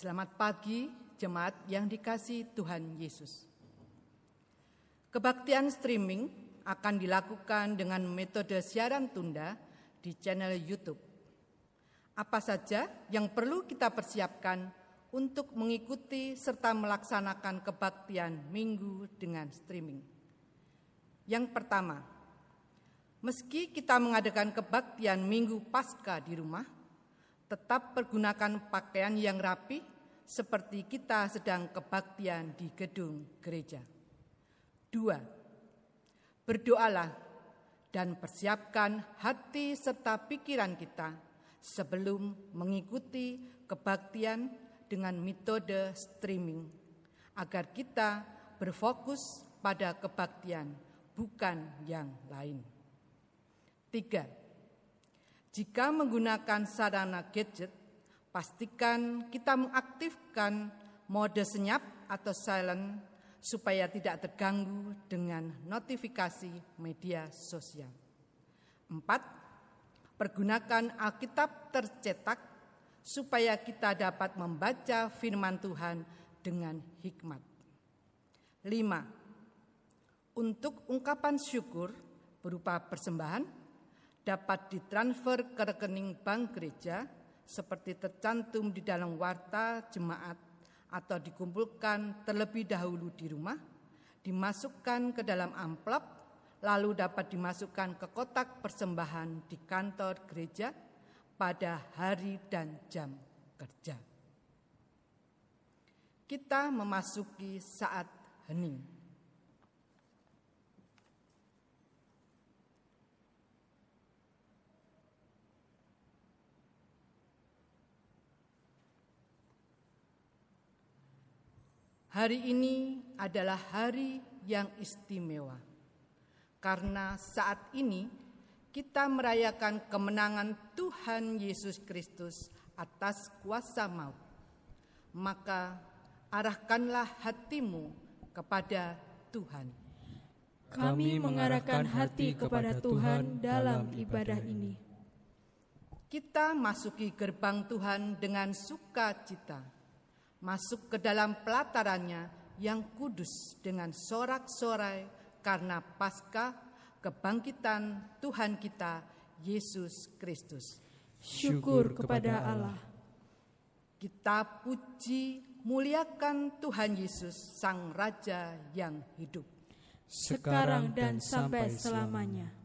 Selamat pagi jemaat yang dikasih Tuhan Yesus. Kebaktian streaming akan dilakukan dengan metode siaran tunda di channel YouTube. Apa saja yang perlu kita persiapkan untuk mengikuti serta melaksanakan kebaktian minggu dengan streaming? Yang pertama, meski kita mengadakan kebaktian minggu pasca di rumah, tetap pergunakan pakaian yang rapi seperti kita sedang kebaktian di gedung gereja. Dua, berdoalah dan persiapkan hati serta pikiran kita sebelum mengikuti kebaktian dengan metode streaming agar kita berfokus pada kebaktian bukan yang lain. Tiga, jika menggunakan sarana gadget, pastikan kita mengaktifkan mode senyap atau silent supaya tidak terganggu dengan notifikasi media sosial. Empat, pergunakan Alkitab tercetak supaya kita dapat membaca firman Tuhan dengan hikmat. Lima, untuk ungkapan syukur berupa persembahan, dapat ditransfer ke rekening bank gereja seperti tercantum di dalam warta jemaat atau dikumpulkan terlebih dahulu di rumah, dimasukkan ke dalam amplop, lalu dapat dimasukkan ke kotak persembahan di kantor gereja pada hari dan jam kerja. Kita memasuki saat hening. Hari ini adalah hari yang istimewa, karena saat ini kita merayakan kemenangan Tuhan Yesus Kristus atas kuasa maut. Maka arahkanlah hatimu kepada Tuhan. Kami mengarahkan hati kepada Tuhan dalam ibadah ini. Kita masuki gerbang Tuhan dengan sukacita masuk ke dalam pelatarannya yang kudus dengan sorak-sorai karena pasca kebangkitan Tuhan kita Yesus Kristus. Syukur kepada Allah. Kita puji muliakan Tuhan Yesus Sang Raja yang hidup. Sekarang dan sampai selamanya.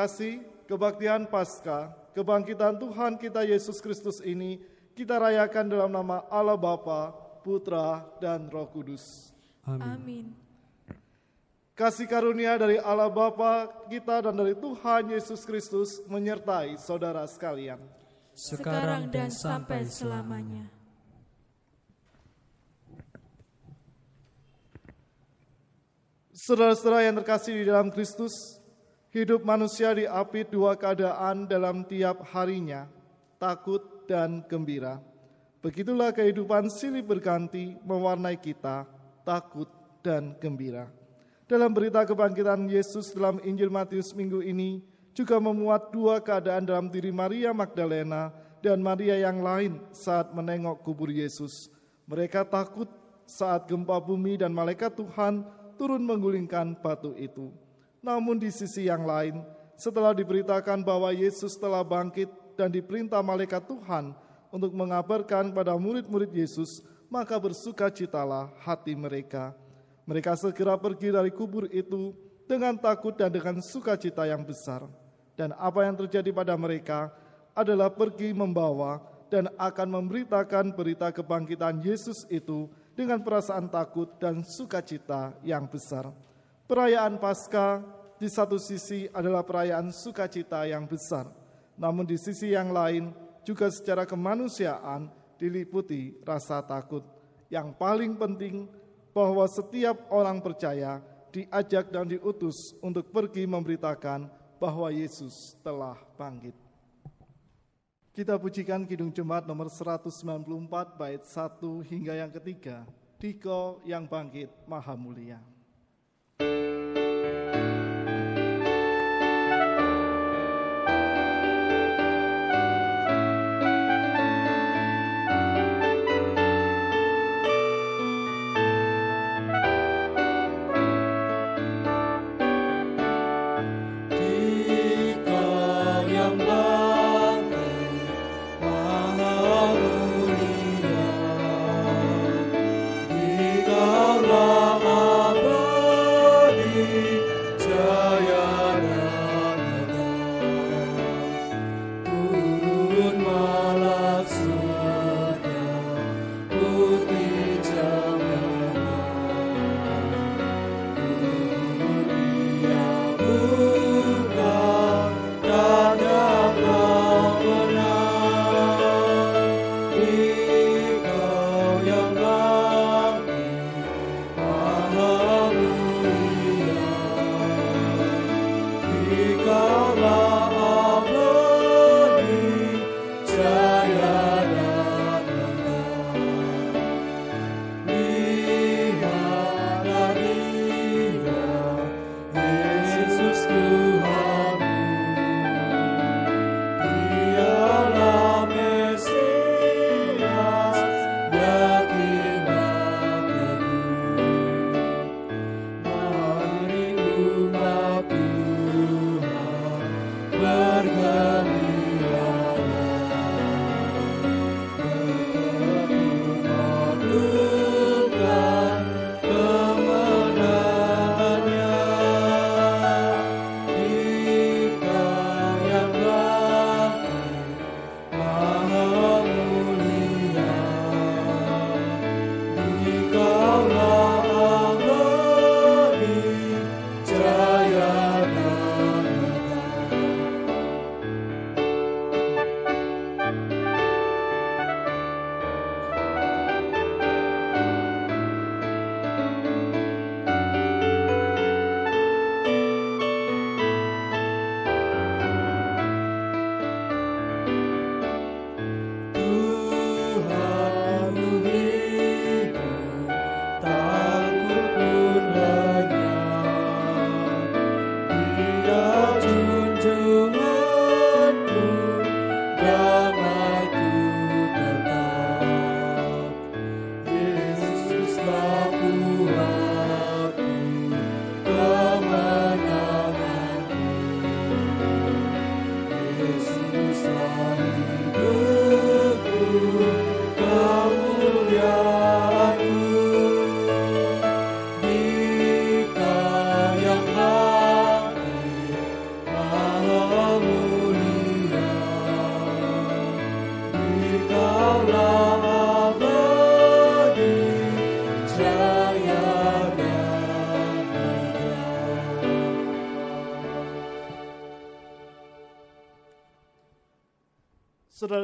Terkasih, kebaktian Paskah, kebangkitan Tuhan kita Yesus Kristus ini kita rayakan dalam nama Allah Bapa, Putra, dan Roh Kudus. Amin. Amin. Kasih karunia dari Allah Bapa kita dan dari Tuhan Yesus Kristus menyertai saudara sekalian. Sekarang dan sampai selamanya. Saudara-saudara yang terkasih di dalam Kristus, hidup manusia diapit dua keadaan dalam tiap harinya, takut dan gembira. Begitulah kehidupan silih berganti mewarnai kita, takut dan gembira. Dalam berita kebangkitan Yesus dalam Injil Matius minggu ini juga memuat dua keadaan dalam diri Maria Magdalena dan Maria yang lain saat menengok kubur Yesus. Mereka takut saat gempa bumi dan malaikat Tuhan turun menggulingkan batu itu. Namun di sisi yang lain, setelah diberitakan bahwa Yesus telah bangkit dan diperintah malaikat Tuhan untuk mengabarkan pada murid-murid Yesus, maka bersukacitalah hati mereka. Mereka segera pergi dari kubur itu dengan takut dan dengan sukacita yang besar. Dan apa yang terjadi pada mereka adalah pergi membawa dan akan memberitakan berita kebangkitan Yesus itu dengan perasaan takut dan sukacita yang besar. Perayaan Paskah di satu sisi adalah perayaan sukacita yang besar, namun di sisi yang lain juga secara kemanusiaan diliputi rasa takut. Yang paling penting bahwa setiap orang percaya diajak dan diutus untuk pergi memberitakan bahwa Yesus telah bangkit. Kita pujikan Kidung Jemaat nomor 194 bait 1 hingga yang ketiga. Diko yang bangkit maha mulia.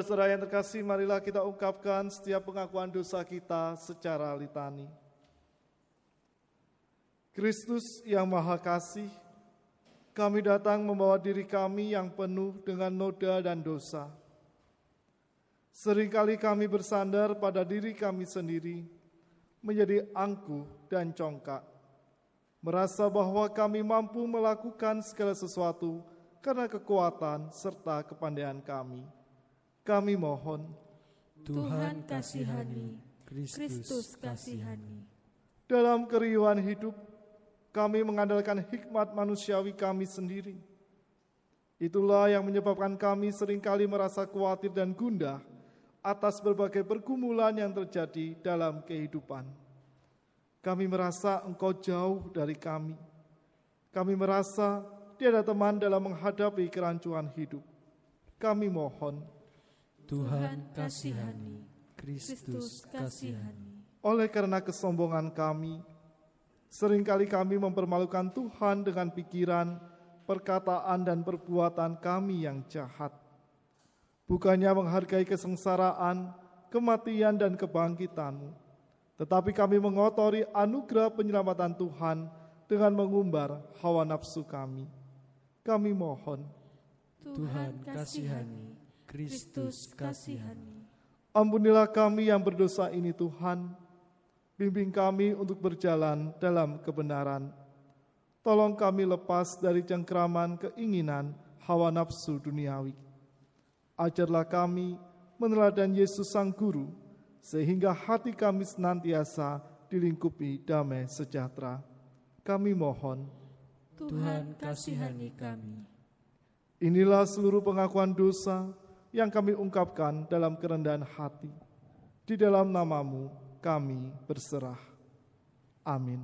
Saudara-saudara yang terkasih, marilah kita ungkapkan setiap pengakuan dosa kita secara litani. Kristus yang Maha Kasih, kami datang membawa diri kami yang penuh dengan noda dan dosa. Seringkali kami bersandar pada diri kami sendiri, menjadi angkuh dan congkak, merasa bahwa kami mampu melakukan segala sesuatu karena kekuatan serta kepandaian kami. Kami mohon, Tuhan kasihani, Kristus kasihani. dalam keriuhan hidup, kami mengandalkan hikmat manusiawi kami sendiri. Itulah yang menyebabkan kami sering kali merasa khawatir dan gundah atas berbagai pergumulan yang terjadi dalam kehidupan. Kami merasa engkau jauh dari kami. Kami merasa tiada teman dalam menghadapi kerancuan hidup. Kami mohon, Tuhan kasihani, Kristus kasihani. oleh karena kesombongan kami, sering kali kami mempermalukan Tuhan dengan pikiran, perkataan, dan perbuatan kami yang jahat. Bukannya menghargai kesengsaraan, kematian, dan kebangkitanmu, tetapi kami mengotori anugerah penyelamatan Tuhan dengan mengumbar hawa nafsu kami. Kami mohon, Tuhan kasihani, Kristus kasihani. ampunilah kami yang berdosa ini Tuhan, bimbing kami untuk berjalan dalam kebenaran. Tolong kami lepas dari cengkraman keinginan hawa nafsu duniawi. Ajarlah kami meneladan Yesus Sang Guru, sehingga hati kami senantiasa dilingkupi damai sejahtera. Kami mohon, Tuhan kasihani kami. inilah seluruh pengakuan dosa yang kami ungkapkan dalam kerendahan hati. Di dalam namamu kami berserah. Amin.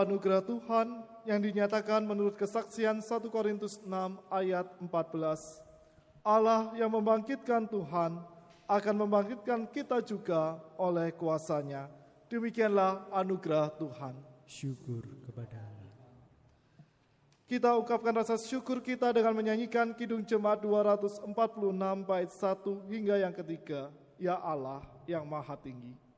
Anugerah Tuhan yang dinyatakan menurut kesaksian 1 Korintus 6 ayat 14. Allah yang membangkitkan Tuhan akan membangkitkan kita juga oleh kuasanya. Demikianlah anugerah Tuhan. Syukur kepada Allah. Kita ungkapkan rasa syukur kita dengan menyanyikan Kidung Jemaat 246 bait 1 hingga yang ketiga. Ya Allah yang maha tinggi.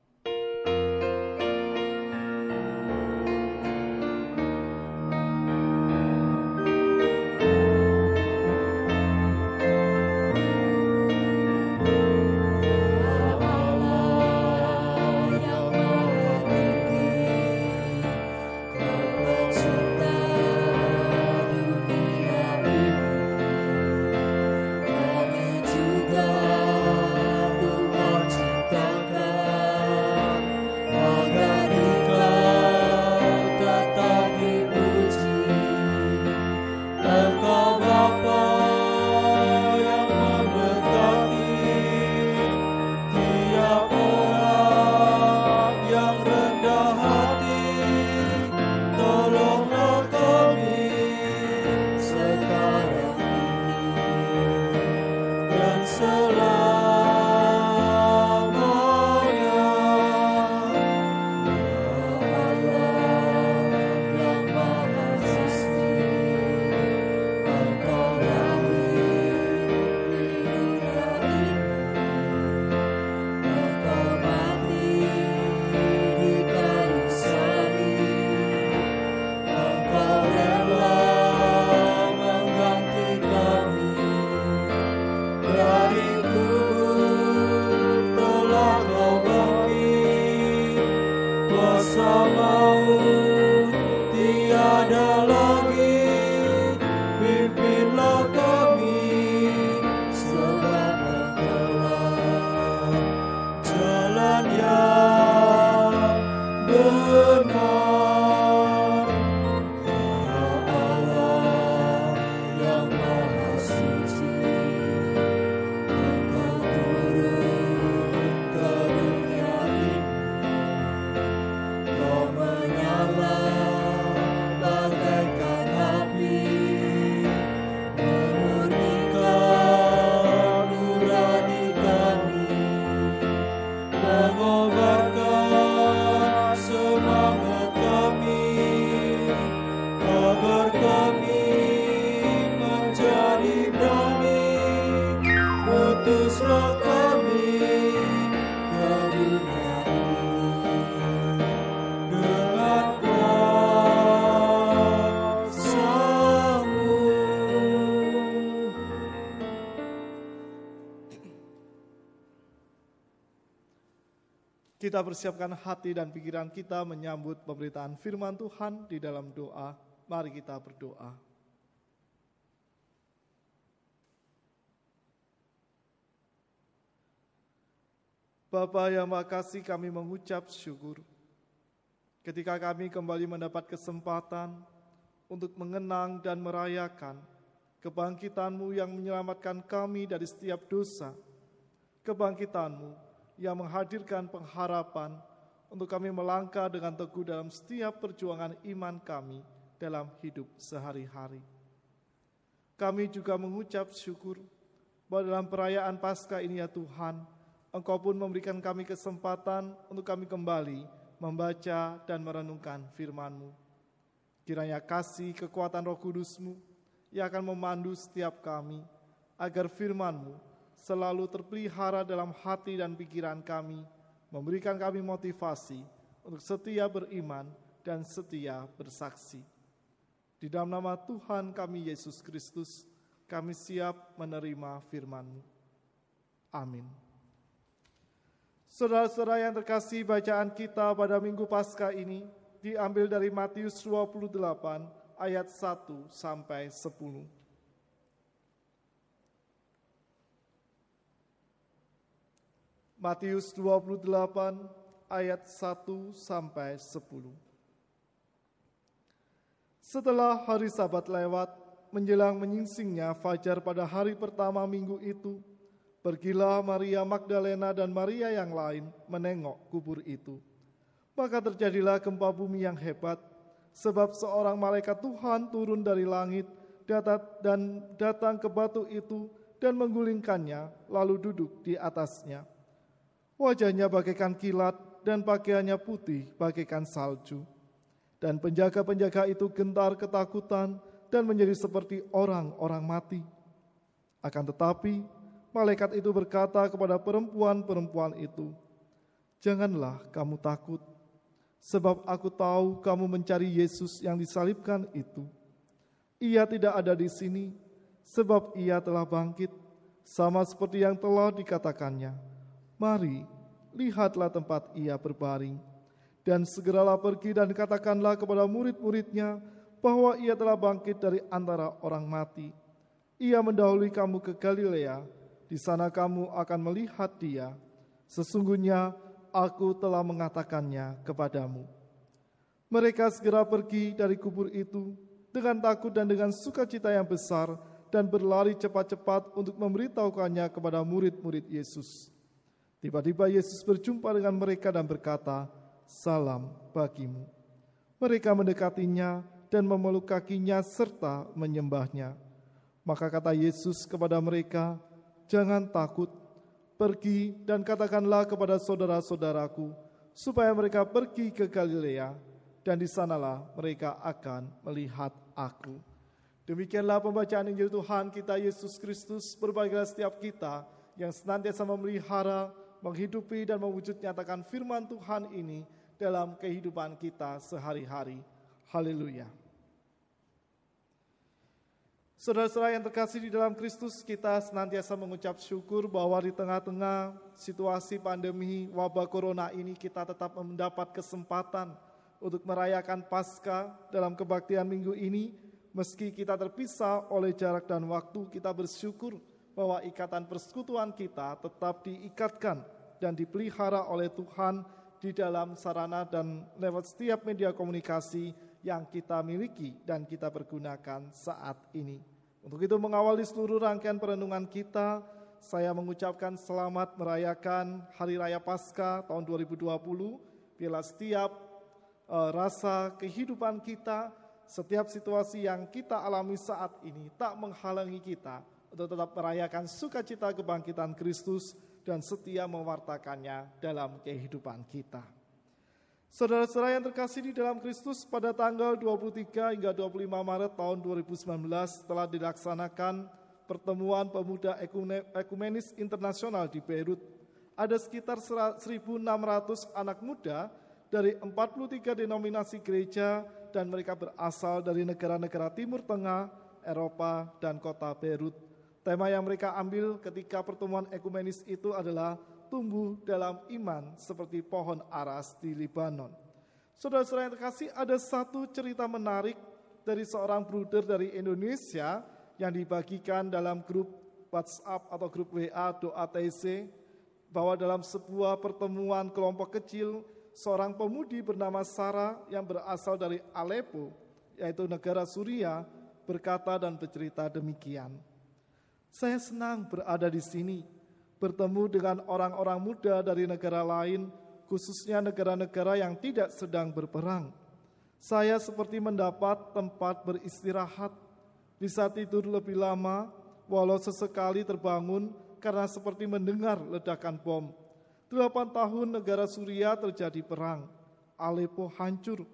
Kita persiapkan hati dan pikiran kita menyambut pemberitaan firman Tuhan di dalam doa. Mari kita berdoa. Bapa yang makasih kami mengucap syukur ketika kami kembali mendapat kesempatan untuk mengenang dan merayakan kebangkitanmu yang menyelamatkan kami dari setiap dosa, kebangkitanmu yang menghadirkan pengharapan untuk kami melangkah dengan teguh dalam setiap perjuangan iman kami dalam hidup sehari-hari. Kami juga mengucap syukur bahwa dalam perayaan Paskah ini ya Tuhan, Engkau pun memberikan kami kesempatan untuk kami kembali membaca dan merenungkan firman-Mu. Kiranya kasih kekuatan roh kudus-Mu yang akan memandu setiap kami, agar firman-Mu selalu terpelihara dalam hati dan pikiran kami, memberikan kami motivasi untuk setia beriman dan setia bersaksi. Di dalam nama Tuhan kami Yesus Kristus, kami siap menerima firman-Mu. Amin. Saudara-saudara yang terkasih, bacaan kita pada Minggu Paskah ini diambil dari Matius 28 ayat 1 sampai 10. Matius 28 ayat 1 sampai 10. Setelah hari Sabat lewat, menjelang menyingsingnya fajar pada hari pertama minggu itu, pergilah Maria Magdalena dan Maria yang lain menengok kubur itu. Maka terjadilah gempa bumi yang hebat, sebab seorang malaikat Tuhan turun dari langit dan datang ke batu itu dan menggulingkannya, lalu duduk di atasnya. Wajahnya bagaikan kilat dan pakaiannya putih bagaikan salju. Dan penjaga-penjaga itu gentar ketakutan dan menjadi seperti orang-orang mati. Akan tetapi, malaikat itu berkata kepada perempuan-perempuan itu, "Janganlah kamu takut, sebab aku tahu kamu mencari Yesus yang disalibkan itu. Ia tidak ada di sini, sebab ia telah bangkit, sama seperti yang telah dikatakannya. Mari, lihatlah tempat ia berbaring, dan segeralah pergi dan katakanlah kepada murid-muridnya bahwa ia telah bangkit dari antara orang mati. Ia mendahului kamu ke Galilea, di sana kamu akan melihat dia. Sesungguhnya aku telah mengatakannya kepadamu. Mereka segera pergi dari kubur itu dengan takut dan dengan sukacita yang besar dan berlari cepat-cepat untuk memberitahukannya kepada murid-murid Yesus. Tiba-tiba Yesus berjumpa dengan mereka dan berkata, "Salam bagimu." Mereka mendekatinya dan memeluk kakinya serta menyembahnya. Maka kata Yesus kepada mereka, "Jangan takut, pergi dan katakanlah kepada saudara-saudaraku supaya mereka pergi ke Galilea, dan di sanalah mereka akan melihat Aku." Demikianlah pembacaan Injil Tuhan kita Yesus Kristus. Berbahagialah setiap kita yang senantiasa memelihara, menghidupi dan mewujud nyatakan firman Tuhan ini dalam kehidupan kita sehari-hari. Haleluya. Saudara-saudara yang terkasih di dalam Kristus, kita senantiasa mengucap syukur bahwa di tengah-tengah situasi pandemi wabah corona ini kita tetap mendapat kesempatan untuk merayakan Paskah dalam kebaktian minggu ini Meski kita terpisah oleh jarak dan waktu, kita bersyukur bahwa ikatan persekutuan kita tetap diikatkan dan dipelihara oleh Tuhan di dalam sarana dan lewat setiap media komunikasi yang kita miliki dan kita pergunakan saat ini. Untuk itu mengawali seluruh rangkaian perenungan kita, saya mengucapkan selamat merayakan Hari Raya Paskah tahun 2020. Bila setiap uh, rasa kehidupan kita setiap situasi yang kita alami saat ini tak menghalangi kita untuk tetap merayakan sukacita kebangkitan Kristus dan setia mewartakannya dalam kehidupan kita. Saudara-saudara yang terkasih di dalam Kristus pada tanggal 23 hingga 25 Maret tahun 2019 telah dilaksanakan pertemuan pemuda ekumenis internasional di Beirut. Ada sekitar 1.600 anak muda dari 43 denominasi gereja dan mereka berasal dari negara-negara Timur Tengah, Eropa, dan kota Beirut. Tema yang mereka ambil ketika pertemuan ekumenis itu adalah tumbuh dalam iman seperti pohon aras di Libanon. Saudara-saudara yang terkasih, ada satu cerita menarik dari seorang bruder dari Indonesia yang dibagikan dalam grup WhatsApp atau grup WA doa TC bahwa dalam sebuah pertemuan kelompok kecil seorang pemudi bernama Sarah yang berasal dari Aleppo, yaitu negara Suria, berkata dan bercerita demikian. Saya senang berada di sini, bertemu dengan orang-orang muda dari negara lain, khususnya negara-negara yang tidak sedang berperang. Saya seperti mendapat tempat beristirahat, bisa tidur lebih lama, walau sesekali terbangun karena seperti mendengar ledakan bom Delapan tahun negara Suria terjadi perang. Aleppo hancur.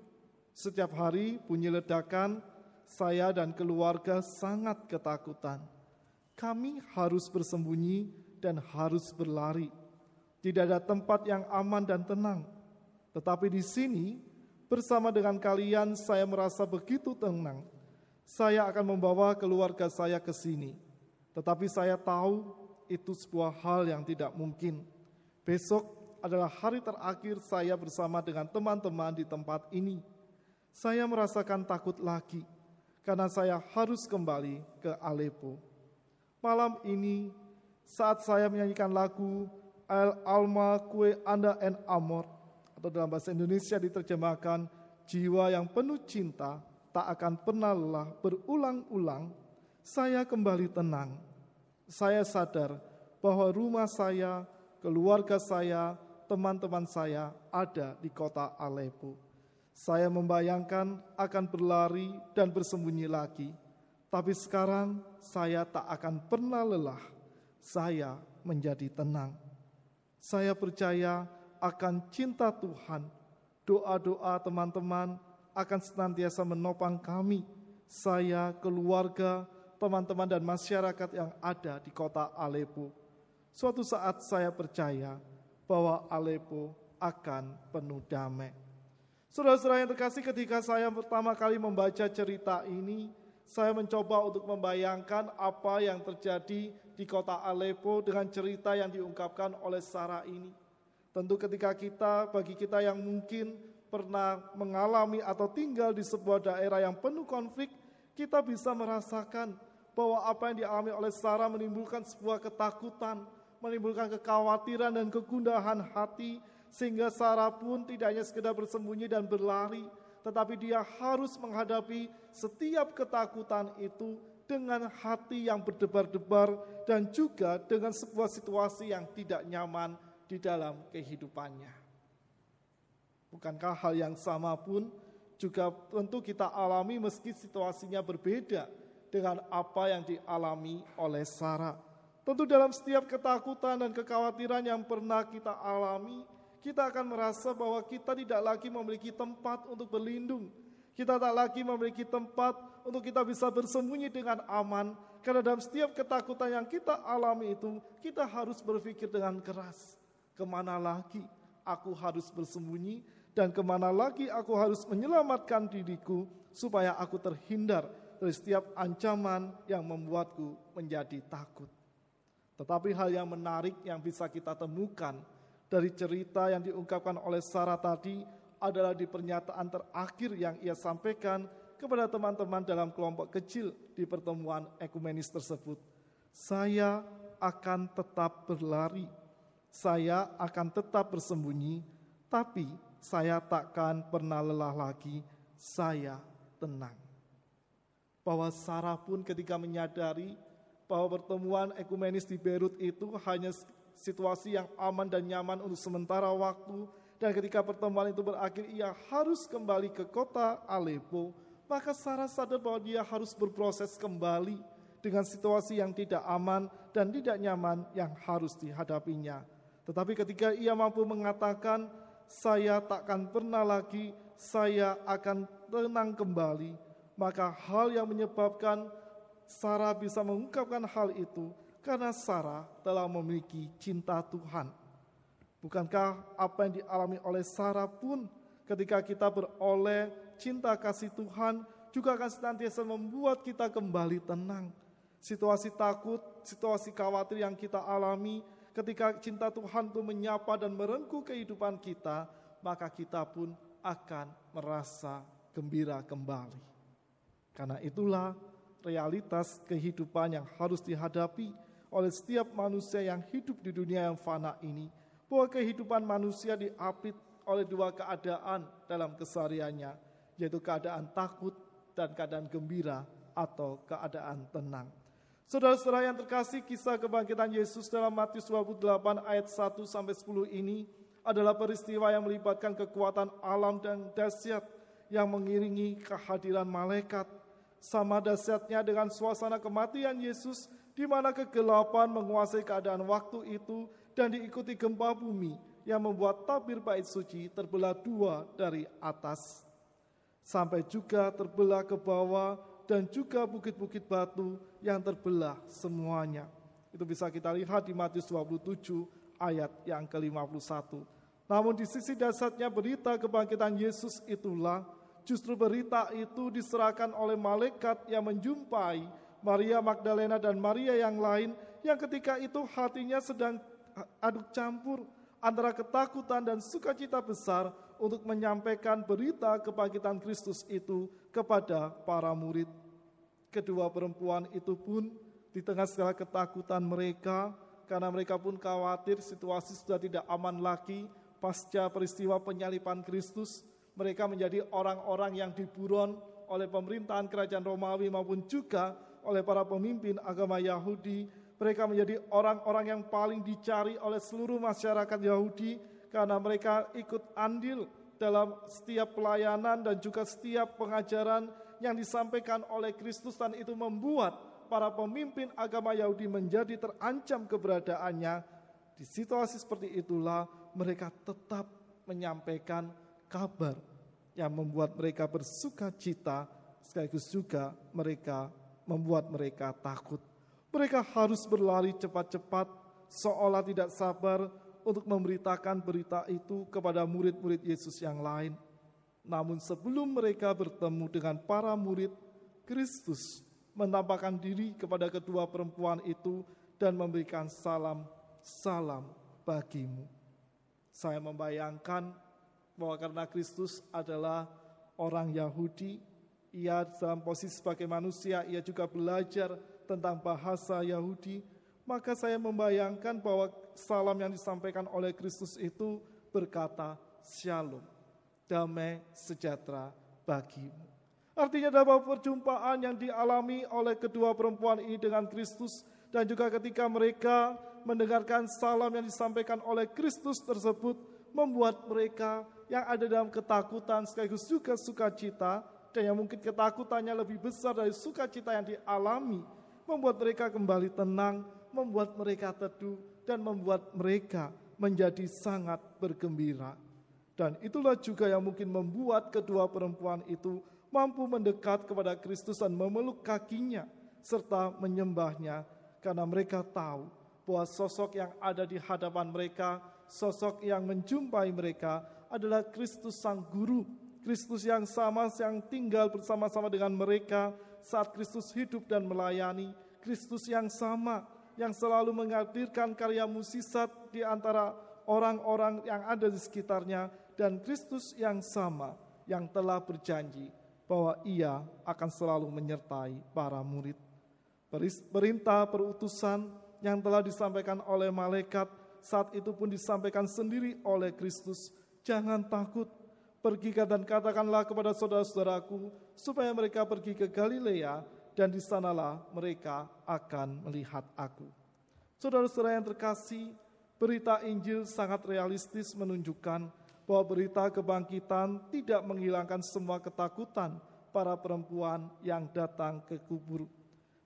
Setiap hari bunyi ledakan, saya dan keluarga sangat ketakutan. Kami harus bersembunyi dan harus berlari. Tidak ada tempat yang aman dan tenang. Tetapi di sini, bersama dengan kalian, saya merasa begitu tenang. Saya akan membawa keluarga saya ke sini, tetapi saya tahu itu sebuah hal yang tidak mungkin Besok adalah hari terakhir saya bersama dengan teman-teman di tempat ini. Saya merasakan takut lagi karena saya harus kembali ke Aleppo. Malam ini saat saya menyanyikan lagu Al Alma Kue Anda en Amor atau dalam bahasa Indonesia diterjemahkan jiwa yang penuh cinta tak akan pernah lelah berulang-ulang saya kembali tenang. Saya sadar bahwa rumah saya keluarga saya, teman-teman saya ada di kota Aleppo. Saya membayangkan akan berlari dan bersembunyi lagi, tapi sekarang saya tak akan pernah lelah saya menjadi tenang. Saya percaya akan cinta Tuhan. Doa-doa teman-teman akan senantiasa menopang kami, saya, keluarga, teman-teman dan masyarakat yang ada di kota Aleppo. Suatu saat saya percaya bahwa Aleppo akan penuh damai. Saudara-saudara yang terkasih ketika saya pertama kali membaca cerita ini, saya mencoba untuk membayangkan apa yang terjadi di kota Aleppo dengan cerita yang diungkapkan oleh Sarah ini. Tentu ketika kita, bagi kita yang mungkin pernah mengalami atau tinggal di sebuah daerah yang penuh konflik, kita bisa merasakan bahwa apa yang dialami oleh Sarah menimbulkan sebuah ketakutan, menimbulkan kekhawatiran dan kegundahan hati, sehingga Sarah pun tidak hanya sekedar bersembunyi dan berlari, tetapi dia harus menghadapi setiap ketakutan itu dengan hati yang berdebar-debar dan juga dengan sebuah situasi yang tidak nyaman di dalam kehidupannya. Bukankah hal yang sama pun juga tentu kita alami meski situasinya berbeda dengan apa yang dialami oleh Sarah. Tentu dalam setiap ketakutan dan kekhawatiran yang pernah kita alami, kita akan merasa bahwa kita tidak lagi memiliki tempat untuk berlindung. Kita tak lagi memiliki tempat untuk kita bisa bersembunyi dengan aman. Karena dalam setiap ketakutan yang kita alami itu, kita harus berpikir dengan keras ke mana lagi aku harus bersembunyi dan ke mana lagi aku harus menyelamatkan diriku supaya aku terhindar dari setiap ancaman yang membuatku menjadi takut. Tetapi hal yang menarik yang bisa kita temukan dari cerita yang diungkapkan oleh Sarah tadi adalah di pernyataan terakhir yang ia sampaikan kepada teman-teman dalam kelompok kecil di pertemuan ekumenis tersebut. Saya akan tetap berlari saya akan tetap bersembunyi, tapi saya takkan pernah lelah lagi, saya tenang. Bahwa Sarah pun ketika menyadari bahwa pertemuan ekumenis di Beirut itu hanya situasi yang aman dan nyaman untuk sementara waktu, dan ketika pertemuan itu berakhir ia harus kembali ke kota Aleppo, maka Sarah sadar bahwa dia harus berproses kembali dengan situasi yang tidak aman dan tidak nyaman yang harus dihadapinya. Tetapi ketika ia mampu mengatakan, saya takkan pernah lagi, saya akan tenang kembali, maka hal yang menyebabkan Sarah bisa mengungkapkan hal itu karena Sarah telah memiliki cinta Tuhan. Bukankah apa yang dialami oleh Sarah pun ketika kita beroleh cinta kasih Tuhan juga akan senantiasa membuat kita kembali tenang. Situasi takut, situasi khawatir yang kita alami ketika cinta Tuhan itu menyapa dan merengkuh kehidupan kita, maka kita pun akan merasa gembira kembali. Karena itulah realitas kehidupan yang harus dihadapi oleh setiap manusia yang hidup di dunia yang fana ini, bahwa kehidupan manusia diapit oleh dua keadaan dalam kesehariannya, yaitu keadaan takut dan keadaan gembira atau keadaan tenang. Saudara-saudara yang terkasih, kisah kebangkitan Yesus dalam Matius 28 ayat 1 sampai 10 ini adalah peristiwa yang melibatkan kekuatan alam dan dahsyat yang mengiringi kehadiran malaikat. Sama dahsyatnya dengan suasana kematian Yesus di mana kegelapan menguasai keadaan waktu itu dan diikuti gempa bumi yang membuat tabir bait suci terbelah dua dari atas. Sampai juga terbelah ke bawah dan juga bukit-bukit batu yang terbelah semuanya. Itu bisa kita lihat di Matius 27 ayat yang ke-51. Namun di sisi dasarnya berita kebangkitan Yesus itulah justru berita itu diserahkan oleh malaikat yang menjumpai Maria Magdalena dan Maria yang lain yang ketika itu hatinya sedang aduk campur antara ketakutan dan sukacita besar untuk menyampaikan berita kebangkitan Kristus itu kepada para murid. Kedua perempuan itu pun di tengah segala ketakutan mereka, karena mereka pun khawatir situasi sudah tidak aman lagi pasca peristiwa penyalipan Kristus, mereka menjadi orang-orang yang diburon oleh pemerintahan kerajaan Romawi maupun juga oleh para pemimpin agama Yahudi. Mereka menjadi orang-orang yang paling dicari oleh seluruh masyarakat Yahudi karena mereka ikut andil dalam setiap pelayanan dan juga setiap pengajaran yang disampaikan oleh Kristus dan itu membuat para pemimpin agama Yahudi menjadi terancam keberadaannya, di situasi seperti itulah mereka tetap menyampaikan kabar yang membuat mereka bersuka cita, sekaligus juga mereka membuat mereka takut. Mereka harus berlari cepat-cepat, seolah tidak sabar untuk memberitakan berita itu kepada murid-murid Yesus yang lain. Namun sebelum mereka bertemu dengan para murid, Kristus menampakkan diri kepada kedua perempuan itu dan memberikan salam, salam bagimu. Saya membayangkan bahwa karena Kristus adalah orang Yahudi, ia dalam posisi sebagai manusia, ia juga belajar tentang bahasa Yahudi, maka saya membayangkan bahwa salam yang disampaikan oleh Kristus itu berkata, Shalom, damai sejahtera bagimu. Artinya dalam perjumpaan yang dialami oleh kedua perempuan ini dengan Kristus dan juga ketika mereka mendengarkan salam yang disampaikan oleh Kristus tersebut membuat mereka yang ada dalam ketakutan sekaligus juga sukacita yang mungkin ketakutannya lebih besar dari sukacita yang dialami membuat mereka kembali tenang, membuat mereka teduh dan membuat mereka menjadi sangat bergembira. Dan itulah juga yang mungkin membuat kedua perempuan itu mampu mendekat kepada Kristus dan memeluk kakinya serta menyembahnya karena mereka tahu bahwa sosok yang ada di hadapan mereka, sosok yang menjumpai mereka adalah Kristus Sang Guru, Kristus yang sama yang tinggal bersama-sama dengan mereka saat Kristus hidup dan melayani, Kristus yang sama yang selalu menghadirkan karya musisat di antara orang-orang yang ada di sekitarnya dan Kristus yang sama yang telah berjanji bahwa ia akan selalu menyertai para murid. Perintah perutusan yang telah disampaikan oleh malaikat saat itu pun disampaikan sendiri oleh Kristus. Jangan takut, pergi dan katakanlah kepada saudara-saudaraku supaya mereka pergi ke Galilea dan di sanalah mereka akan melihat aku. Saudara-saudara yang terkasih, berita Injil sangat realistis menunjukkan bahwa berita kebangkitan tidak menghilangkan semua ketakutan para perempuan yang datang ke kubur.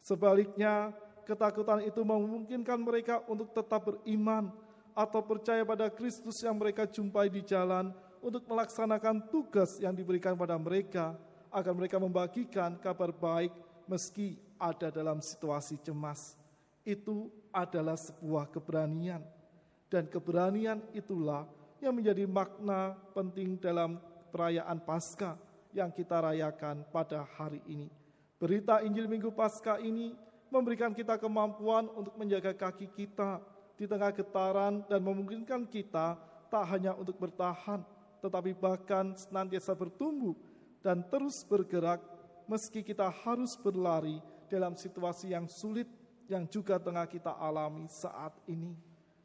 Sebaliknya, ketakutan itu memungkinkan mereka untuk tetap beriman atau percaya pada Kristus yang mereka jumpai di jalan untuk melaksanakan tugas yang diberikan pada mereka agar mereka membagikan kabar baik meski ada dalam situasi cemas. Itu adalah sebuah keberanian dan keberanian itulah yang menjadi makna penting dalam perayaan Paskah yang kita rayakan pada hari ini. Berita Injil Minggu Paskah ini memberikan kita kemampuan untuk menjaga kaki kita di tengah getaran dan memungkinkan kita tak hanya untuk bertahan, tetapi bahkan senantiasa bertumbuh dan terus bergerak meski kita harus berlari dalam situasi yang sulit yang juga tengah kita alami saat ini.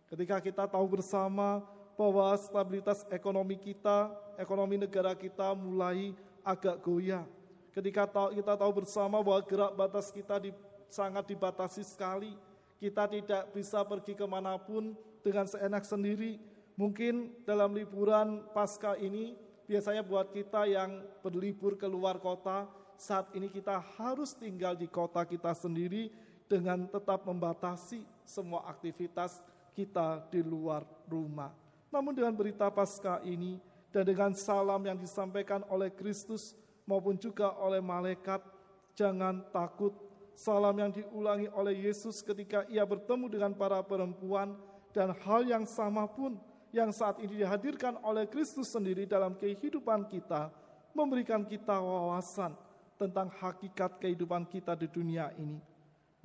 Ketika kita tahu bersama bahwa stabilitas ekonomi kita, ekonomi negara kita mulai agak goyah. Ketika kita tahu bersama bahwa gerak batas kita di sangat dibatasi sekali. Kita tidak bisa pergi ke mana pun dengan seenak sendiri. Mungkin dalam liburan pasca ini, biasanya buat kita yang berlibur ke luar kota, saat ini kita harus tinggal di kota kita sendiri dengan tetap membatasi semua aktivitas kita di luar rumah. Namun dengan berita pasca ini dan dengan salam yang disampaikan oleh Kristus maupun juga oleh malaikat, jangan takut salam yang diulangi oleh Yesus ketika ia bertemu dengan para perempuan dan hal yang sama pun yang saat ini dihadirkan oleh Kristus sendiri dalam kehidupan kita memberikan kita wawasan tentang hakikat kehidupan kita di dunia ini.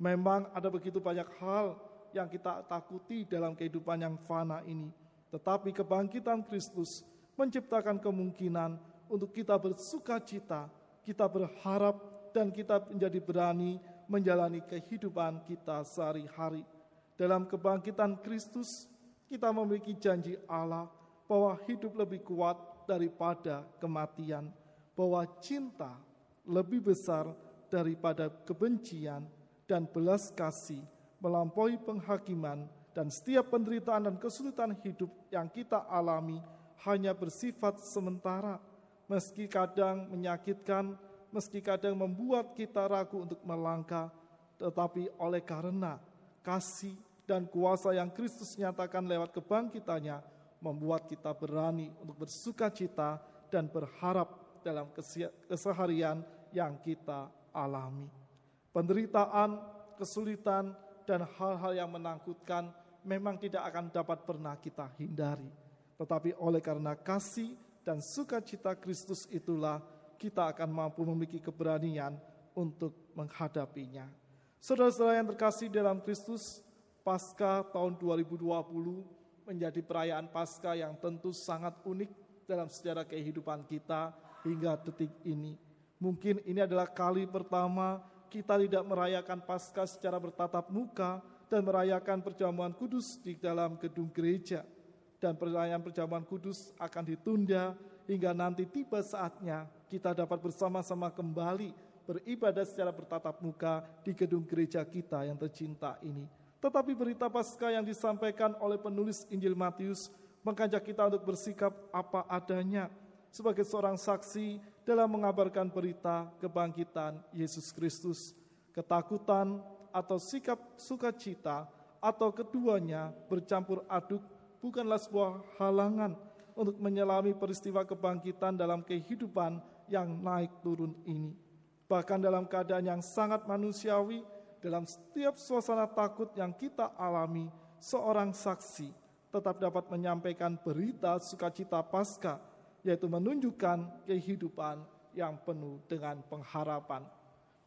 Memang ada begitu banyak hal yang kita takuti dalam kehidupan yang fana ini, tetapi kebangkitan Kristus menciptakan kemungkinan untuk kita bersuka cita, kita berharap dan kita menjadi berani menjalani kehidupan kita sehari-hari. Dalam kebangkitan Kristus, kita memiliki janji Allah bahwa hidup lebih kuat daripada kematian, bahwa cinta lebih besar daripada kebencian dan belas kasih melampaui penghakiman dan setiap penderitaan dan kesulitan hidup yang kita alami hanya bersifat sementara, meski kadang menyakitkan, meski kadang membuat kita ragu untuk melangkah, tetapi oleh karena kasih dan kuasa yang Kristus nyatakan lewat kebangkitannya membuat kita berani untuk bersuka cita dan berharap dalam keseharian yang kita alami. Penderitaan, kesulitan, dan hal-hal yang menakutkan memang tidak akan dapat pernah kita hindari. Tetapi oleh karena kasih dan sukacita Kristus itulah kita akan mampu memiliki keberanian untuk menghadapinya. Saudara-saudara yang terkasih dalam Kristus, Pasca tahun 2020 menjadi perayaan Pasca yang tentu sangat unik dalam sejarah kehidupan kita hingga detik ini. Mungkin ini adalah kali pertama kita tidak merayakan Pasca secara bertatap muka dan merayakan perjamuan kudus di dalam gedung gereja. Dan perayaan perjamuan kudus akan ditunda hingga nanti tiba saatnya kita dapat bersama-sama kembali beribadah secara bertatap muka di gedung gereja kita yang tercinta ini. Tetapi berita Paskah yang disampaikan oleh penulis Injil Matius mengajak kita untuk bersikap apa adanya sebagai seorang saksi dalam mengabarkan berita kebangkitan Yesus Kristus. Ketakutan atau sikap sukacita atau keduanya bercampur aduk bukanlah sebuah halangan untuk menyelami peristiwa kebangkitan dalam kehidupan yang naik turun ini. Bahkan dalam keadaan yang sangat manusiawi, dalam setiap suasana takut yang kita alami, seorang saksi tetap dapat menyampaikan berita sukacita pasca, yaitu menunjukkan kehidupan yang penuh dengan pengharapan.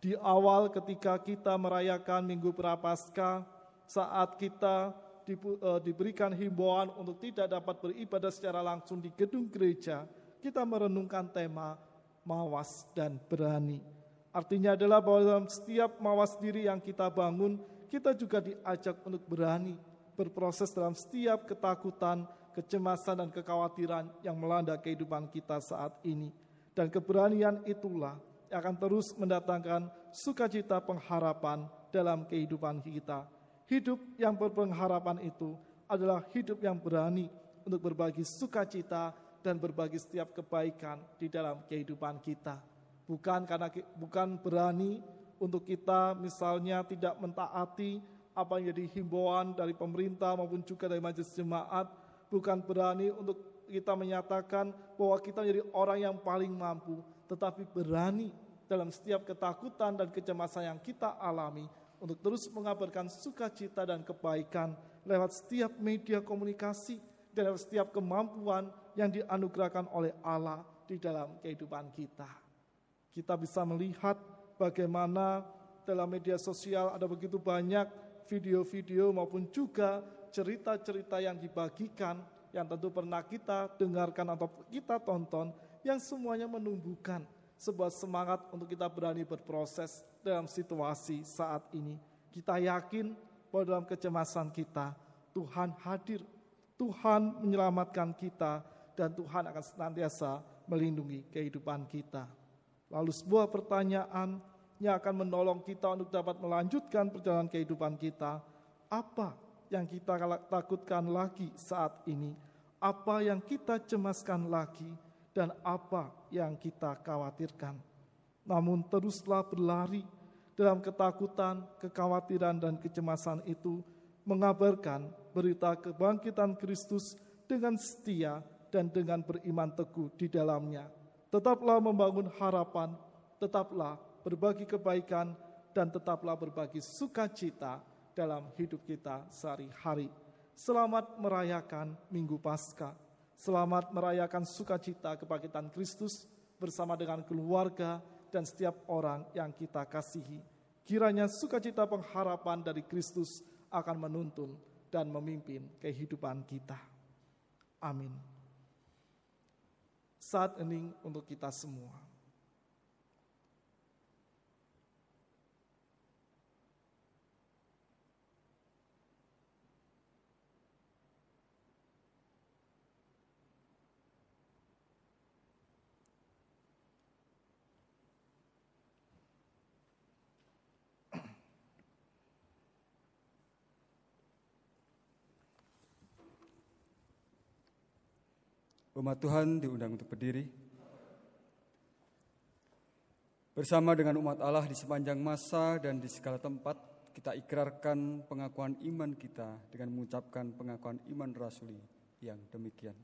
Di awal ketika kita merayakan Minggu Prapaskah, saat kita e, diberikan himbauan untuk tidak dapat beribadah secara langsung di gedung gereja, kita merenungkan tema mawas dan berani Artinya adalah bahwa dalam setiap mawas diri yang kita bangun, kita juga diajak untuk berani berproses dalam setiap ketakutan, kecemasan, dan kekhawatiran yang melanda kehidupan kita saat ini. Dan keberanian itulah yang akan terus mendatangkan sukacita pengharapan dalam kehidupan kita. Hidup yang berpengharapan itu adalah hidup yang berani untuk berbagi sukacita dan berbagi setiap kebaikan di dalam kehidupan kita bukan karena bukan berani untuk kita misalnya tidak mentaati apa yang jadi himbauan dari pemerintah maupun juga dari majelis jemaat, bukan berani untuk kita menyatakan bahwa kita menjadi orang yang paling mampu, tetapi berani dalam setiap ketakutan dan kecemasan yang kita alami untuk terus mengabarkan sukacita dan kebaikan lewat setiap media komunikasi dan lewat setiap kemampuan yang dianugerahkan oleh Allah di dalam kehidupan kita. Kita bisa melihat bagaimana dalam media sosial ada begitu banyak video-video maupun juga cerita-cerita yang dibagikan yang tentu pernah kita dengarkan atau kita tonton yang semuanya menumbuhkan sebuah semangat untuk kita berani berproses dalam situasi saat ini. Kita yakin bahwa dalam kecemasan kita Tuhan hadir, Tuhan menyelamatkan kita dan Tuhan akan senantiasa melindungi kehidupan kita. Lalu sebuah pertanyaan yang akan menolong kita untuk dapat melanjutkan perjalanan kehidupan kita. Apa yang kita takutkan lagi saat ini? Apa yang kita cemaskan lagi? Dan apa yang kita khawatirkan? Namun teruslah berlari dalam ketakutan, kekhawatiran, dan kecemasan itu mengabarkan berita kebangkitan Kristus dengan setia dan dengan beriman teguh di dalamnya Tetaplah membangun harapan, tetaplah berbagi kebaikan, dan tetaplah berbagi sukacita dalam hidup kita sehari-hari. Selamat merayakan Minggu Paskah. Selamat merayakan sukacita kebangkitan Kristus bersama dengan keluarga dan setiap orang yang kita kasihi. Kiranya sukacita pengharapan dari Kristus akan menuntun dan memimpin kehidupan kita. Amin saat hening untuk kita semua. Umat Tuhan diundang untuk berdiri. Bersama dengan umat Allah di sepanjang masa dan di segala tempat, kita ikrarkan pengakuan iman kita dengan mengucapkan pengakuan iman rasuli yang demikian.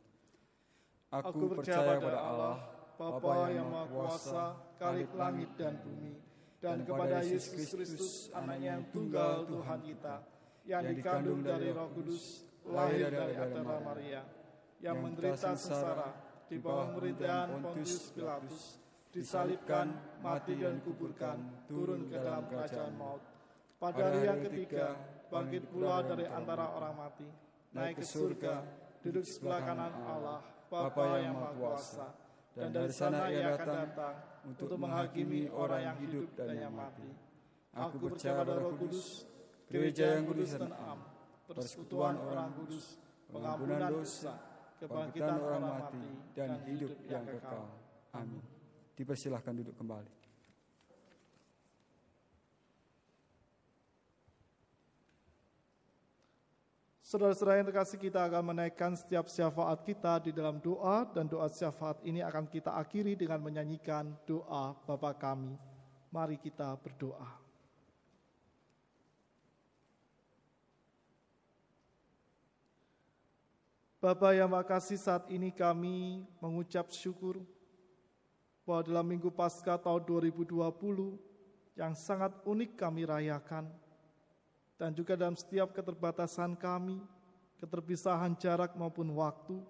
Aku, percaya pada Allah, Bapa yang Maha Kuasa, Kalik langit dan bumi, dan kepada Yesus Kristus, anaknya yang tunggal Tuhan kita, yang dikandung dari roh kudus, lahir dari Adara Maria, yang menderita sengsara di bawah pemerintahan Pontius Pilatus, disalibkan, mati dan kuburkan, turun ke dalam kerajaan maut. Pada hari yang ketiga, bangkit pula dari antara orang mati, naik ke surga, duduk sebelah kanan Allah, Bapa yang Maha Kuasa, dan dari sana ia akan datang untuk menghakimi orang yang hidup dan yang mati. Aku percaya pada Roh Kudus, gereja yang kudus dan am, persekutuan orang kudus, pengampunan dosa, kebangkitan orang mati, dan hidup yang kekal. Amin. Dipersilahkan duduk kembali. Saudara-saudara yang terkasih kita akan menaikkan setiap syafaat kita di dalam doa dan doa syafaat ini akan kita akhiri dengan menyanyikan doa Bapa kami. Mari kita berdoa. Bapa yang makasih saat ini kami mengucap syukur bahwa dalam minggu pasca tahun 2020 yang sangat unik kami rayakan dan juga dalam setiap keterbatasan kami, keterpisahan jarak maupun waktu,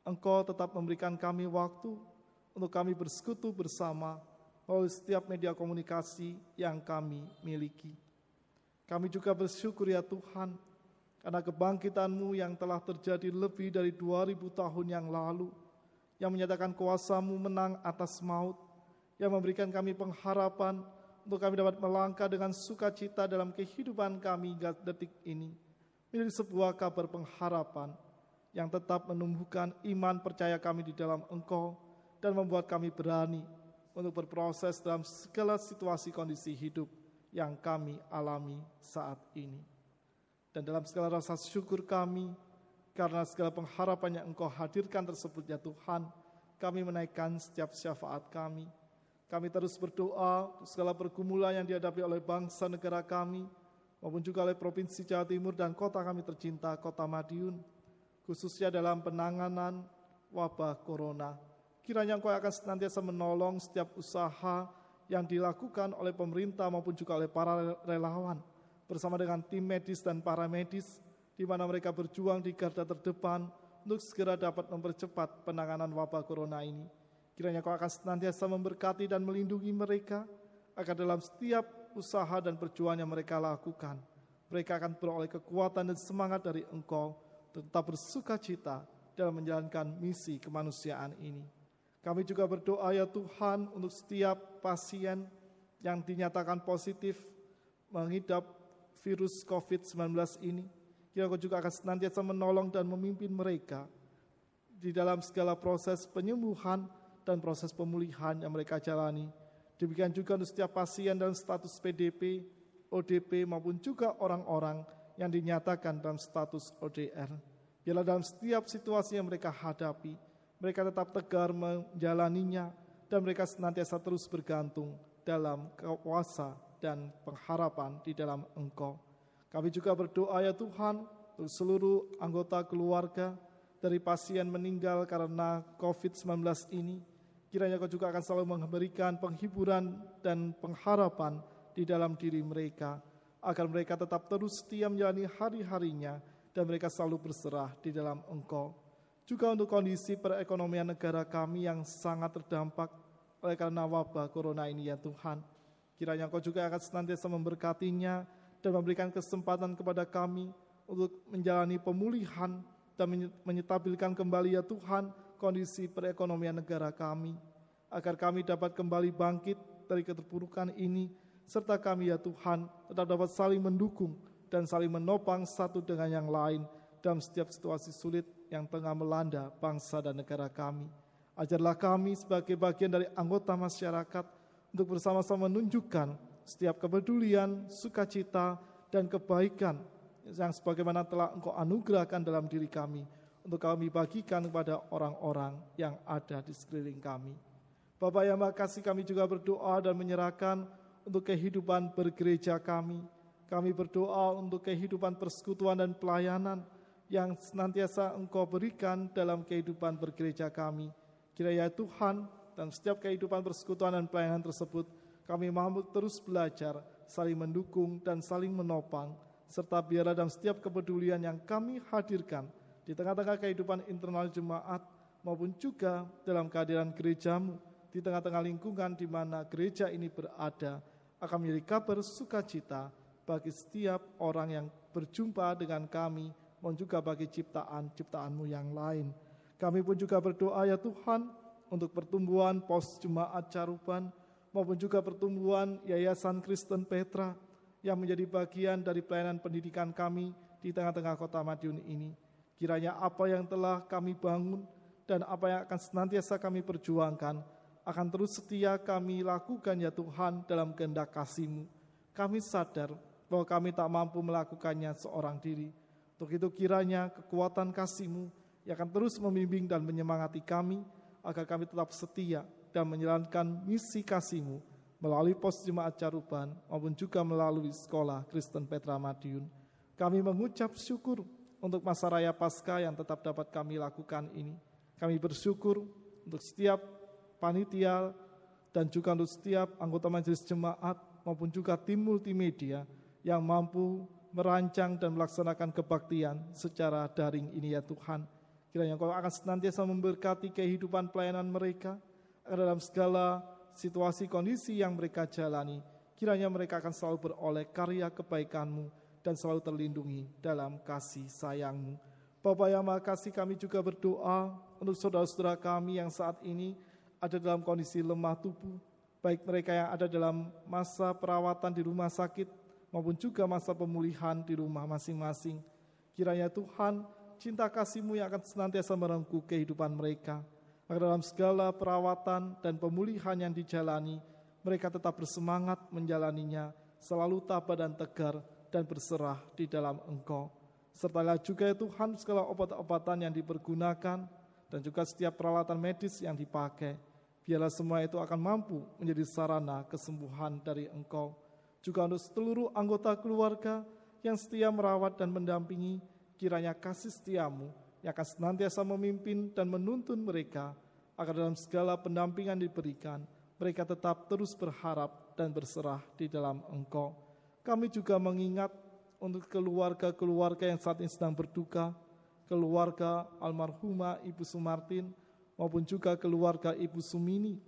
Engkau tetap memberikan kami waktu untuk kami bersekutu bersama melalui setiap media komunikasi yang kami miliki. Kami juga bersyukur ya Tuhan, karena kebangkitanmu yang telah terjadi lebih dari 2000 tahun yang lalu, yang menyatakan kuasamu menang atas maut, yang memberikan kami pengharapan untuk kami dapat melangkah dengan sukacita dalam kehidupan kami hingga detik ini, menjadi sebuah kabar pengharapan yang tetap menumbuhkan iman percaya kami di dalam Engkau dan membuat kami berani untuk berproses dalam segala situasi kondisi hidup yang kami alami saat ini. Dan dalam segala rasa syukur kami, karena segala pengharapan yang Engkau hadirkan tersebut ya Tuhan, kami menaikkan setiap syafaat kami. Kami terus berdoa segala pergumulan yang dihadapi oleh bangsa negara kami, maupun juga oleh Provinsi Jawa Timur dan kota kami tercinta, kota Madiun, khususnya dalam penanganan wabah corona. Kiranya Engkau akan senantiasa menolong setiap usaha yang dilakukan oleh pemerintah maupun juga oleh para relawan, bersama dengan tim medis dan para medis, di mana mereka berjuang di garda terdepan untuk segera dapat mempercepat penanganan wabah corona ini. Kiranya kau akan senantiasa memberkati dan melindungi mereka, agar dalam setiap usaha dan perjuangan yang mereka lakukan, mereka akan beroleh kekuatan dan semangat dari engkau, tetap bersuka cita dalam menjalankan misi kemanusiaan ini. Kami juga berdoa ya Tuhan untuk setiap pasien yang dinyatakan positif mengidap virus COVID-19 ini. Kira kau juga akan senantiasa menolong dan memimpin mereka di dalam segala proses penyembuhan dan proses pemulihan yang mereka jalani. Demikian juga untuk setiap pasien dalam status PDP, ODP maupun juga orang-orang yang dinyatakan dalam status ODR. Biarlah dalam setiap situasi yang mereka hadapi, mereka tetap tegar menjalaninya dan mereka senantiasa terus bergantung dalam kuasa dan pengharapan di dalam Engkau. Kami juga berdoa ya Tuhan untuk seluruh anggota keluarga dari pasien meninggal karena COVID-19 ini. Kiranya kau juga akan selalu memberikan penghiburan dan pengharapan di dalam diri mereka. Agar mereka tetap terus setia menjalani hari-harinya dan mereka selalu berserah di dalam engkau. Juga untuk kondisi perekonomian negara kami yang sangat terdampak oleh karena wabah corona ini ya Tuhan. Kiranya Kau juga akan senantiasa memberkatinya dan memberikan kesempatan kepada kami untuk menjalani pemulihan dan menyetabilkan kembali ya Tuhan kondisi perekonomian negara kami, agar kami dapat kembali bangkit dari keterpurukan ini, serta kami ya Tuhan tetap dapat saling mendukung dan saling menopang satu dengan yang lain dalam setiap situasi sulit yang tengah melanda bangsa dan negara kami. Ajarlah kami sebagai bagian dari anggota masyarakat untuk bersama-sama menunjukkan setiap kepedulian, sukacita, dan kebaikan yang sebagaimana telah Engkau anugerahkan dalam diri kami untuk kami bagikan kepada orang-orang yang ada di sekeliling kami. Bapak yang makasih kami juga berdoa dan menyerahkan untuk kehidupan bergereja kami. Kami berdoa untuk kehidupan persekutuan dan pelayanan yang senantiasa Engkau berikan dalam kehidupan bergereja kami. Kiranya Tuhan dan setiap kehidupan persekutuan dan pelayanan tersebut kami mampu terus belajar, saling mendukung dan saling menopang, serta biarlah dalam setiap kepedulian yang kami hadirkan di tengah-tengah kehidupan internal jemaat maupun juga dalam kehadiran gerejamu di tengah-tengah lingkungan di mana gereja ini berada akan menjadi kabar sukacita bagi setiap orang yang berjumpa dengan kami maupun juga bagi ciptaan-ciptaanmu yang lain. Kami pun juga berdoa ya Tuhan untuk pertumbuhan pos jemaat caruban maupun juga pertumbuhan Yayasan Kristen Petra yang menjadi bagian dari pelayanan pendidikan kami di tengah-tengah kota Madiun ini. Kiranya apa yang telah kami bangun dan apa yang akan senantiasa kami perjuangkan akan terus setia kami lakukan ya Tuhan dalam kehendak kasih-Mu. Kami sadar bahwa kami tak mampu melakukannya seorang diri. Untuk itu kiranya kekuatan kasih-Mu yang akan terus membimbing dan menyemangati kami agar kami tetap setia dan menjalankan misi kasih-Mu melalui pos jemaat Caruban maupun juga melalui sekolah Kristen Petra Madiun. Kami mengucap syukur untuk masa raya Paskah yang tetap dapat kami lakukan ini. Kami bersyukur untuk setiap panitia dan juga untuk setiap anggota majelis jemaat maupun juga tim multimedia yang mampu merancang dan melaksanakan kebaktian secara daring ini ya Tuhan. Kiranya Engkau akan senantiasa memberkati kehidupan pelayanan mereka dalam segala situasi kondisi yang mereka jalani. Kiranya mereka akan selalu beroleh karya kebaikan-Mu dan selalu terlindungi dalam kasih sayang-Mu. Bapak yang makasih kami juga berdoa untuk saudara-saudara kami yang saat ini ada dalam kondisi lemah tubuh, baik mereka yang ada dalam masa perawatan di rumah sakit maupun juga masa pemulihan di rumah masing-masing. Kiranya Tuhan, cinta kasih-Mu yang akan senantiasa merengkuh kehidupan mereka. Agar dalam segala perawatan dan pemulihan yang dijalani, mereka tetap bersemangat menjalaninya, selalu tabah dan tegar, dan berserah di dalam Engkau. Sertalah juga ya Tuhan segala obat-obatan yang dipergunakan, dan juga setiap peralatan medis yang dipakai. Biarlah semua itu akan mampu menjadi sarana kesembuhan dari Engkau juga untuk seluruh anggota keluarga yang setia merawat dan mendampingi, kiranya kasih setiamu yang akan senantiasa memimpin dan menuntun mereka, agar dalam segala pendampingan diberikan, mereka tetap terus berharap dan berserah di dalam engkau. Kami juga mengingat untuk keluarga-keluarga yang saat ini sedang berduka, keluarga almarhumah Ibu Sumartin, maupun juga keluarga Ibu Sumini,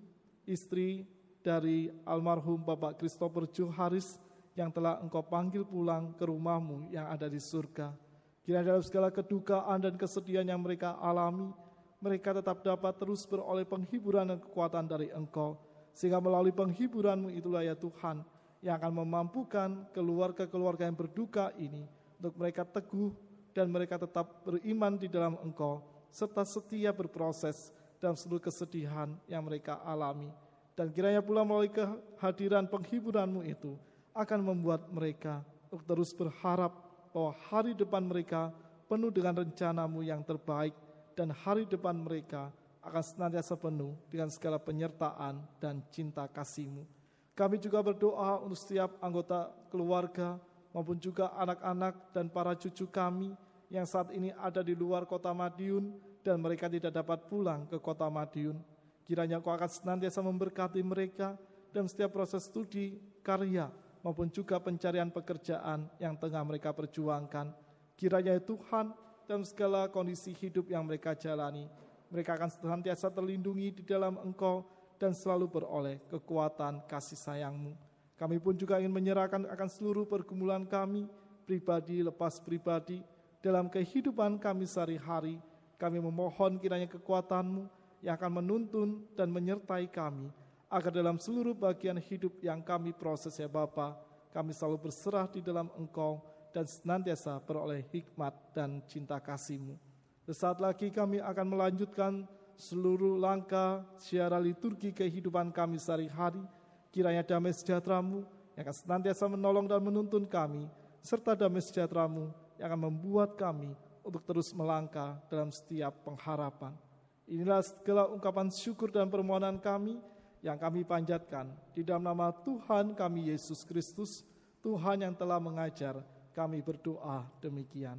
istri dari almarhum Bapak Christopher Joharis yang telah engkau panggil pulang ke rumahmu yang ada di surga. Kira dalam segala kedukaan dan kesedihan yang mereka alami, mereka tetap dapat terus beroleh penghiburan dan kekuatan dari engkau. Sehingga melalui penghiburanmu itulah ya Tuhan, yang akan memampukan keluarga-keluarga yang berduka ini untuk mereka teguh dan mereka tetap beriman di dalam engkau, serta setia berproses dalam seluruh kesedihan yang mereka alami. Dan kiranya pula melalui kehadiran penghiburanmu itu akan membuat mereka untuk terus berharap bahwa hari depan mereka penuh dengan rencanamu yang terbaik dan hari depan mereka akan senantiasa penuh dengan segala penyertaan dan cinta kasihmu. Kami juga berdoa untuk setiap anggota keluarga maupun juga anak-anak dan para cucu kami yang saat ini ada di luar kota Madiun dan mereka tidak dapat pulang ke kota Madiun. Kiranya Kau akan senantiasa memberkati mereka dalam setiap proses studi, karya, maupun juga pencarian pekerjaan yang tengah mereka perjuangkan. Kiranya Tuhan dalam segala kondisi hidup yang mereka jalani, mereka akan senantiasa terlindungi di dalam Engkau dan selalu beroleh kekuatan kasih sayangmu. Kami pun juga ingin menyerahkan akan seluruh pergumulan kami, pribadi lepas pribadi, dalam kehidupan kami sehari-hari. Kami memohon kiranya kekuatanmu, yang akan menuntun dan menyertai kami, agar dalam seluruh bagian hidup yang kami proses ya Bapa, kami selalu berserah di dalam Engkau dan senantiasa beroleh hikmat dan cinta kasih-Mu. Sesaat lagi kami akan melanjutkan seluruh langkah siara liturgi kehidupan kami sehari-hari. Kiranya damai sejahtera-Mu yang akan senantiasa menolong dan menuntun kami, serta damai sejahtera-Mu yang akan membuat kami untuk terus melangkah dalam setiap pengharapan. Inilah segala ungkapan syukur dan permohonan kami yang kami panjatkan di dalam nama Tuhan kami Yesus Kristus, Tuhan yang telah mengajar, kami berdoa demikian.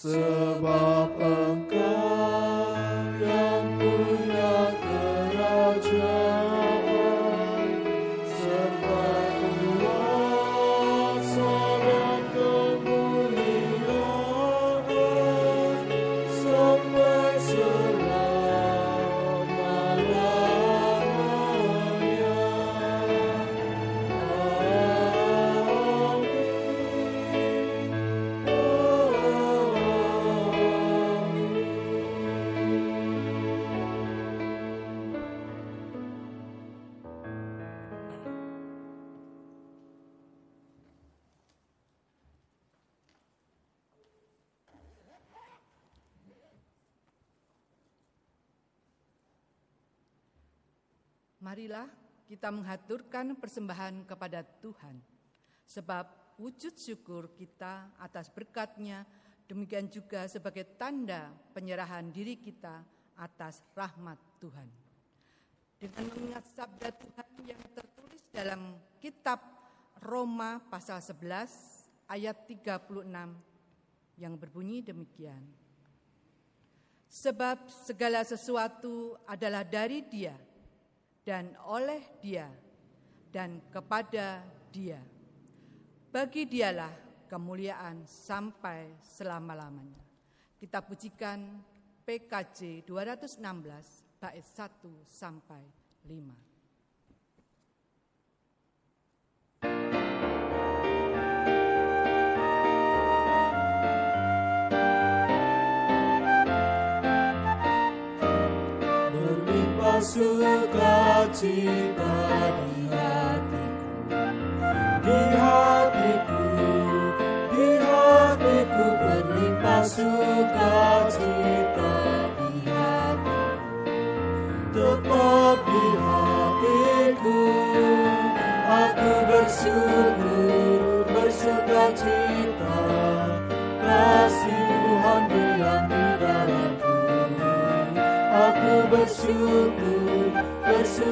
sebab kita menghaturkan persembahan kepada Tuhan. Sebab wujud syukur kita atas berkatnya, demikian juga sebagai tanda penyerahan diri kita atas rahmat Tuhan. Dengan mengingat sabda Tuhan yang tertulis dalam kitab Roma pasal 11 ayat 36 yang berbunyi demikian. Sebab segala sesuatu adalah dari dia, dan oleh Dia dan kepada Dia. Bagi Dialah kemuliaan sampai selama-lamanya. Kita pujikan PKJ 216 bait 1 sampai 5. suka cinta di hatiku, di hatiku, di hatiku berlimpah sukacita di hatiku, tetap di hatiku, aku bersyukur.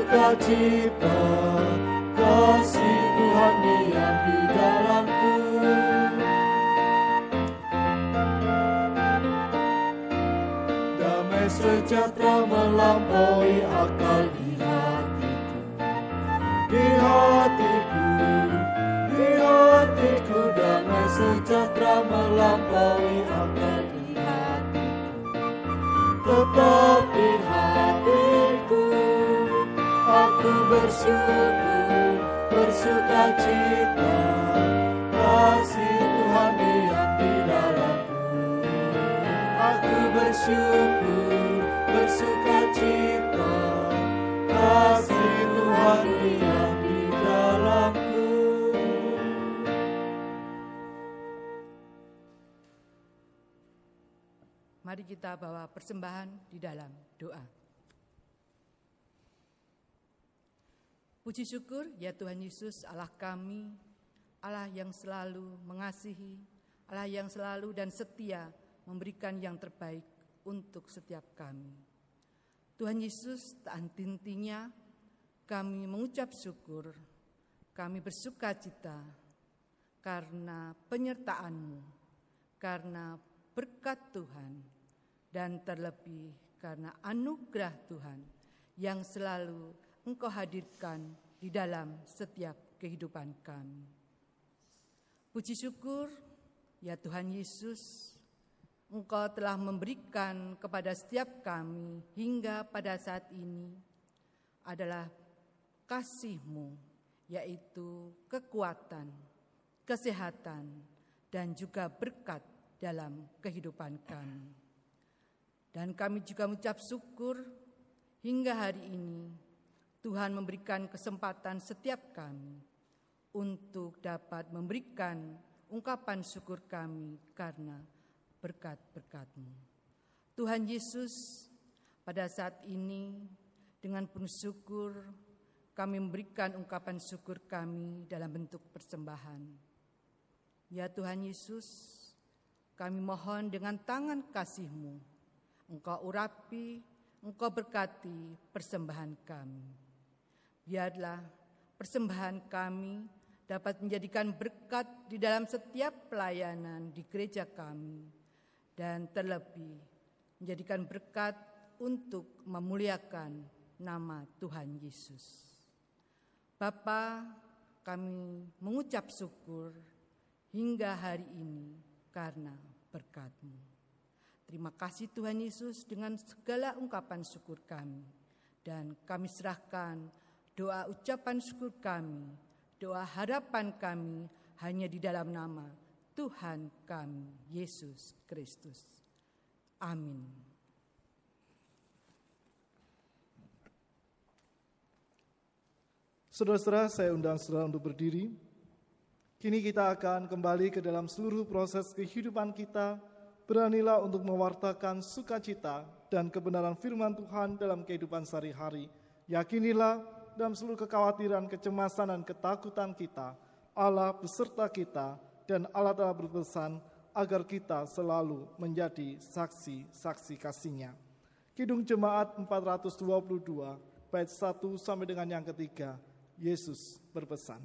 sukacita kasih Tuhan diam di dalamku. Damai sejahtera melampaui akal di hatiku. Di hatiku di hatiku damai sejahtera melampaui akal di hatiku. Tetap bersyukur, bersuka cita, kasih Tuhan diam di dalamku. Aku bersyukur, bersuka cita, kasih Tuhan diam di dalamku. Mari kita bawa persembahan di dalam doa. Puji syukur ya Tuhan Yesus Allah kami, Allah yang selalu mengasihi, Allah yang selalu dan setia memberikan yang terbaik untuk setiap kami. Tuhan Yesus tak henti-hentinya kami mengucap syukur, kami bersuka cita karena penyertaan-Mu, karena berkat Tuhan, dan terlebih karena anugerah Tuhan yang selalu Engkau hadirkan di dalam setiap kehidupan kami. Puji syukur, ya Tuhan Yesus, Engkau telah memberikan kepada setiap kami hingga pada saat ini adalah kasih-Mu, yaitu kekuatan, kesehatan, dan juga berkat dalam kehidupan kami. Dan kami juga mengucap syukur hingga hari ini Tuhan memberikan kesempatan setiap kami untuk dapat memberikan ungkapan syukur kami karena berkat-berkat-Mu. Tuhan Yesus, pada saat ini dengan penuh syukur kami memberikan ungkapan syukur kami dalam bentuk persembahan. Ya Tuhan Yesus, kami mohon dengan tangan kasih-Mu, Engkau urapi, Engkau berkati persembahan kami. Biarlah persembahan kami dapat menjadikan berkat di dalam setiap pelayanan di gereja kami dan terlebih menjadikan berkat untuk memuliakan nama Tuhan Yesus. Bapa, kami mengucap syukur hingga hari ini karena berkat-Mu. Terima kasih Tuhan Yesus dengan segala ungkapan syukur kami. Dan kami serahkan doa ucapan syukur kami, doa harapan kami hanya di dalam nama Tuhan kami, Yesus Kristus. Amin. Saudara-saudara, saya undang saudara untuk berdiri. Kini kita akan kembali ke dalam seluruh proses kehidupan kita. Beranilah untuk mewartakan sukacita dan kebenaran firman Tuhan dalam kehidupan sehari-hari. Yakinilah dalam seluruh kekhawatiran, kecemasan, dan ketakutan kita, Allah beserta kita dan Allah telah berpesan agar kita selalu menjadi saksi-saksi kasihnya. Kidung Jemaat 422, bait 1 sampai dengan yang ketiga, Yesus berpesan.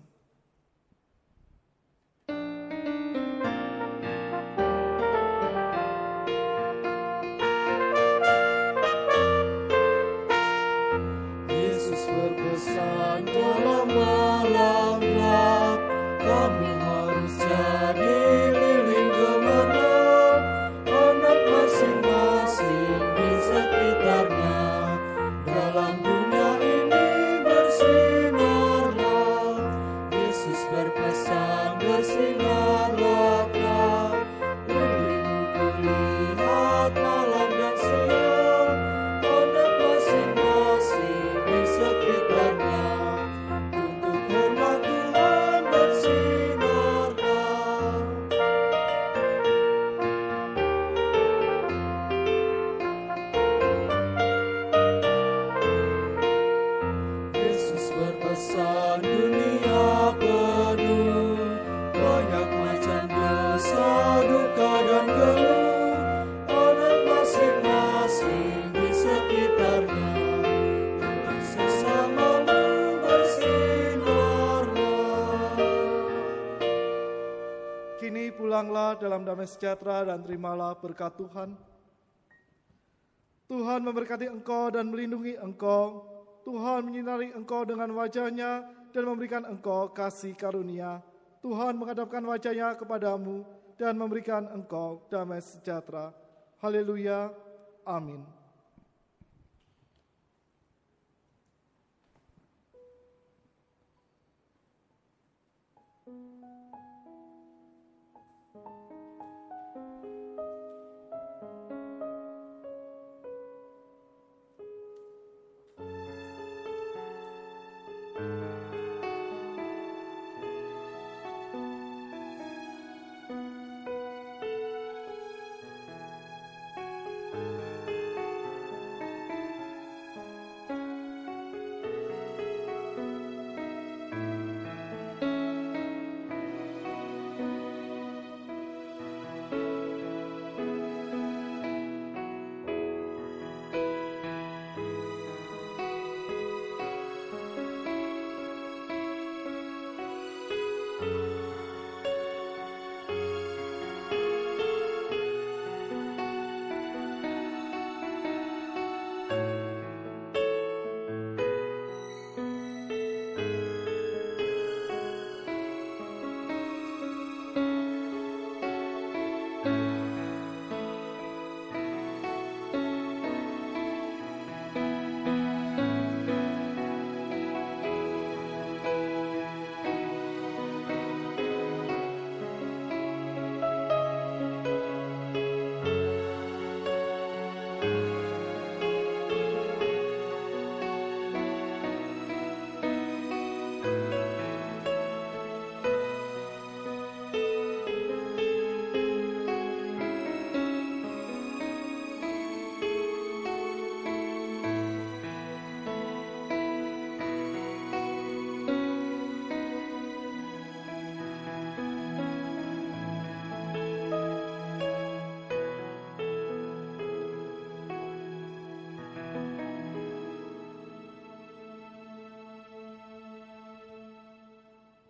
sejahtera dan terimalah berkat Tuhan. Tuhan memberkati engkau dan melindungi engkau. Tuhan menyinari engkau dengan wajahnya dan memberikan engkau kasih karunia. Tuhan menghadapkan wajahnya kepadamu dan memberikan engkau damai sejahtera. Haleluya. Amin.